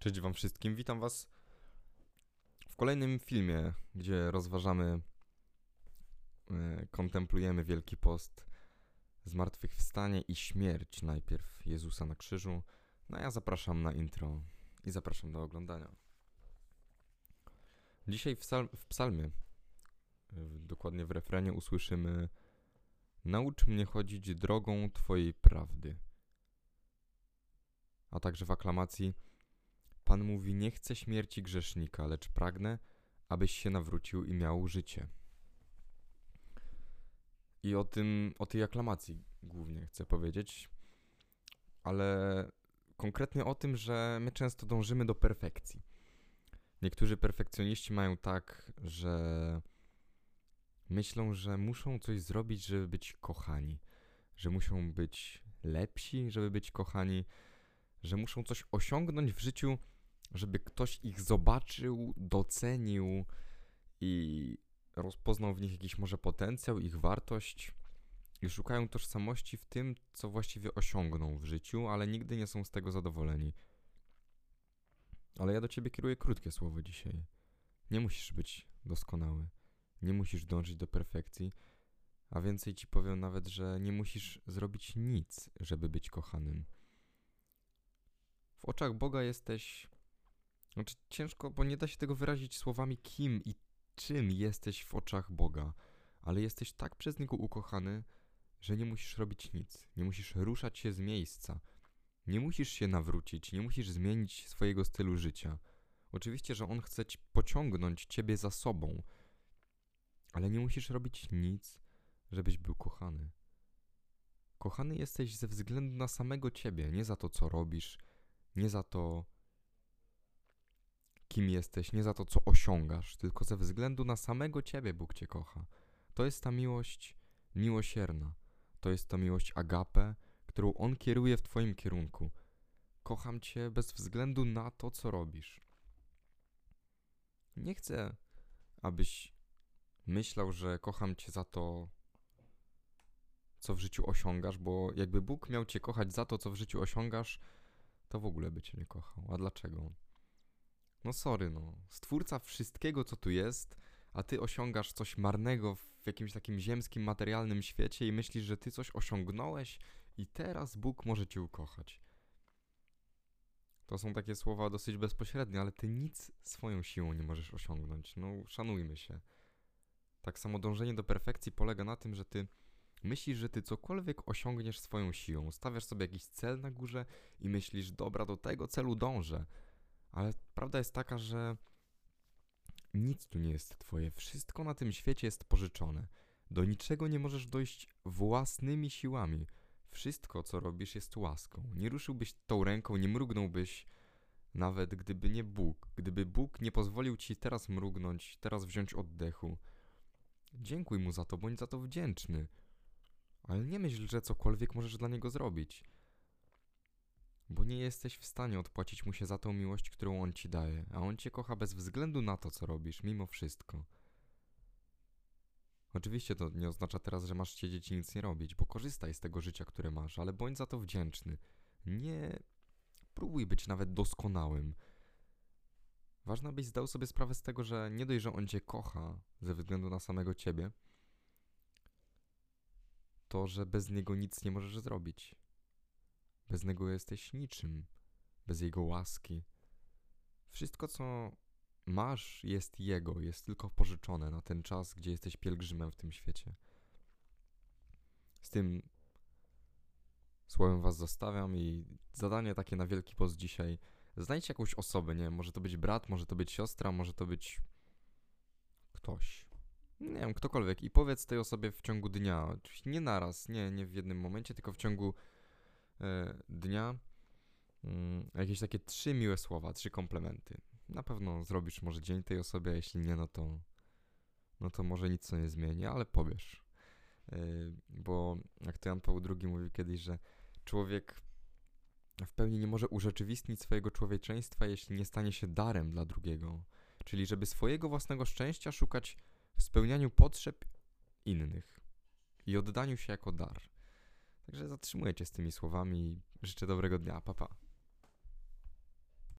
Cześć Wam wszystkim, witam Was w kolejnym filmie, gdzie rozważamy, e, kontemplujemy Wielki Post, zmartwychwstanie i śmierć najpierw Jezusa na krzyżu. No a ja zapraszam na intro i zapraszam do oglądania. Dzisiaj w, psal w psalmie, dokładnie w refrenie usłyszymy Naucz mnie chodzić drogą Twojej prawdy. A także w aklamacji Pan mówi: Nie chcę śmierci grzesznika, lecz pragnę, abyś się nawrócił i miał życie. I o tym, o tej aklamacji głównie chcę powiedzieć, ale konkretnie o tym, że my często dążymy do perfekcji. Niektórzy perfekcjoniści mają tak, że myślą, że muszą coś zrobić, żeby być kochani, że muszą być lepsi, żeby być kochani, że muszą coś osiągnąć w życiu, żeby ktoś ich zobaczył, docenił i rozpoznał w nich jakiś może potencjał, ich wartość i szukają tożsamości w tym, co właściwie osiągną w życiu, ale nigdy nie są z tego zadowoleni. Ale ja do ciebie kieruję krótkie słowo dzisiaj. Nie musisz być doskonały. Nie musisz dążyć do perfekcji, a więcej ci powiem nawet, że nie musisz zrobić nic, żeby być kochanym. W oczach Boga jesteś znaczy ciężko, bo nie da się tego wyrazić słowami kim i czym jesteś w oczach Boga, ale jesteś tak przez Niego ukochany, że nie musisz robić nic, nie musisz ruszać się z miejsca, nie musisz się nawrócić, nie musisz zmienić swojego stylu życia. Oczywiście, że On chce pociągnąć Ciebie za sobą, ale nie musisz robić nic, żebyś był kochany. Kochany jesteś ze względu na samego Ciebie, nie za to, co robisz, nie za to, kim jesteś, nie za to, co osiągasz, tylko ze względu na samego Ciebie Bóg Cię kocha. To jest ta miłość miłosierna. To jest ta miłość agape, którą On kieruje w Twoim kierunku. Kocham Cię bez względu na to, co robisz. Nie chcę, abyś myślał, że kocham Cię za to, co w życiu osiągasz, bo jakby Bóg miał Cię kochać za to, co w życiu osiągasz, to w ogóle by Cię nie kochał. A dlaczego? No sorry, no. Stwórca wszystkiego, co tu jest, a ty osiągasz coś marnego w jakimś takim ziemskim, materialnym świecie i myślisz, że ty coś osiągnąłeś i teraz Bóg może cię ukochać. To są takie słowa dosyć bezpośrednie, ale ty nic swoją siłą nie możesz osiągnąć. No, szanujmy się. Tak samo dążenie do perfekcji polega na tym, że ty myślisz, że ty cokolwiek osiągniesz swoją siłą. Stawiasz sobie jakiś cel na górze i myślisz, dobra, do tego celu dążę. Ale prawda jest taka, że nic tu nie jest twoje. Wszystko na tym świecie jest pożyczone. Do niczego nie możesz dojść własnymi siłami. Wszystko, co robisz, jest łaską. Nie ruszyłbyś tą ręką, nie mrugnąłbyś, nawet gdyby nie Bóg. Gdyby Bóg nie pozwolił ci teraz mrugnąć, teraz wziąć oddechu. Dziękuj mu za to, bądź za to wdzięczny. Ale nie myśl, że cokolwiek możesz dla niego zrobić bo nie jesteś w stanie odpłacić mu się za tą miłość, którą on ci daje, a on cię kocha bez względu na to, co robisz, mimo wszystko. Oczywiście to nie oznacza teraz, że masz siedzieć i nic nie robić, bo korzystaj z tego życia, które masz, ale bądź za to wdzięczny. Nie próbuj być nawet doskonałym. Ważne, byś zdał sobie sprawę z tego, że nie dość, że on cię kocha ze względu na samego ciebie, to, że bez niego nic nie możesz zrobić. Bez niego jesteś niczym, bez jego łaski. Wszystko, co masz, jest jego, jest tylko pożyczone na ten czas, gdzie jesteś pielgrzymem w tym świecie. Z tym słowem was zostawiam i zadanie takie na Wielki Post dzisiaj. Znajdź jakąś osobę, nie może to być brat, może to być siostra, może to być ktoś. Nie wiem, ktokolwiek i powiedz tej osobie w ciągu dnia, oczywiście nie naraz, nie, nie w jednym momencie, tylko w ciągu dnia mm, jakieś takie trzy miłe słowa, trzy komplementy. Na pewno zrobisz może dzień tej osobie, a jeśli nie, no to, no to może nic to nie zmieni, ale powiesz. E, bo jak to Jan Paweł II mówił kiedyś, że człowiek w pełni nie może urzeczywistnić swojego człowieczeństwa, jeśli nie stanie się darem dla drugiego. Czyli żeby swojego własnego szczęścia szukać w spełnianiu potrzeb innych i oddaniu się jako dar. Także zatrzymuję cię z tymi słowami. Życzę dobrego dnia. Pa, pa.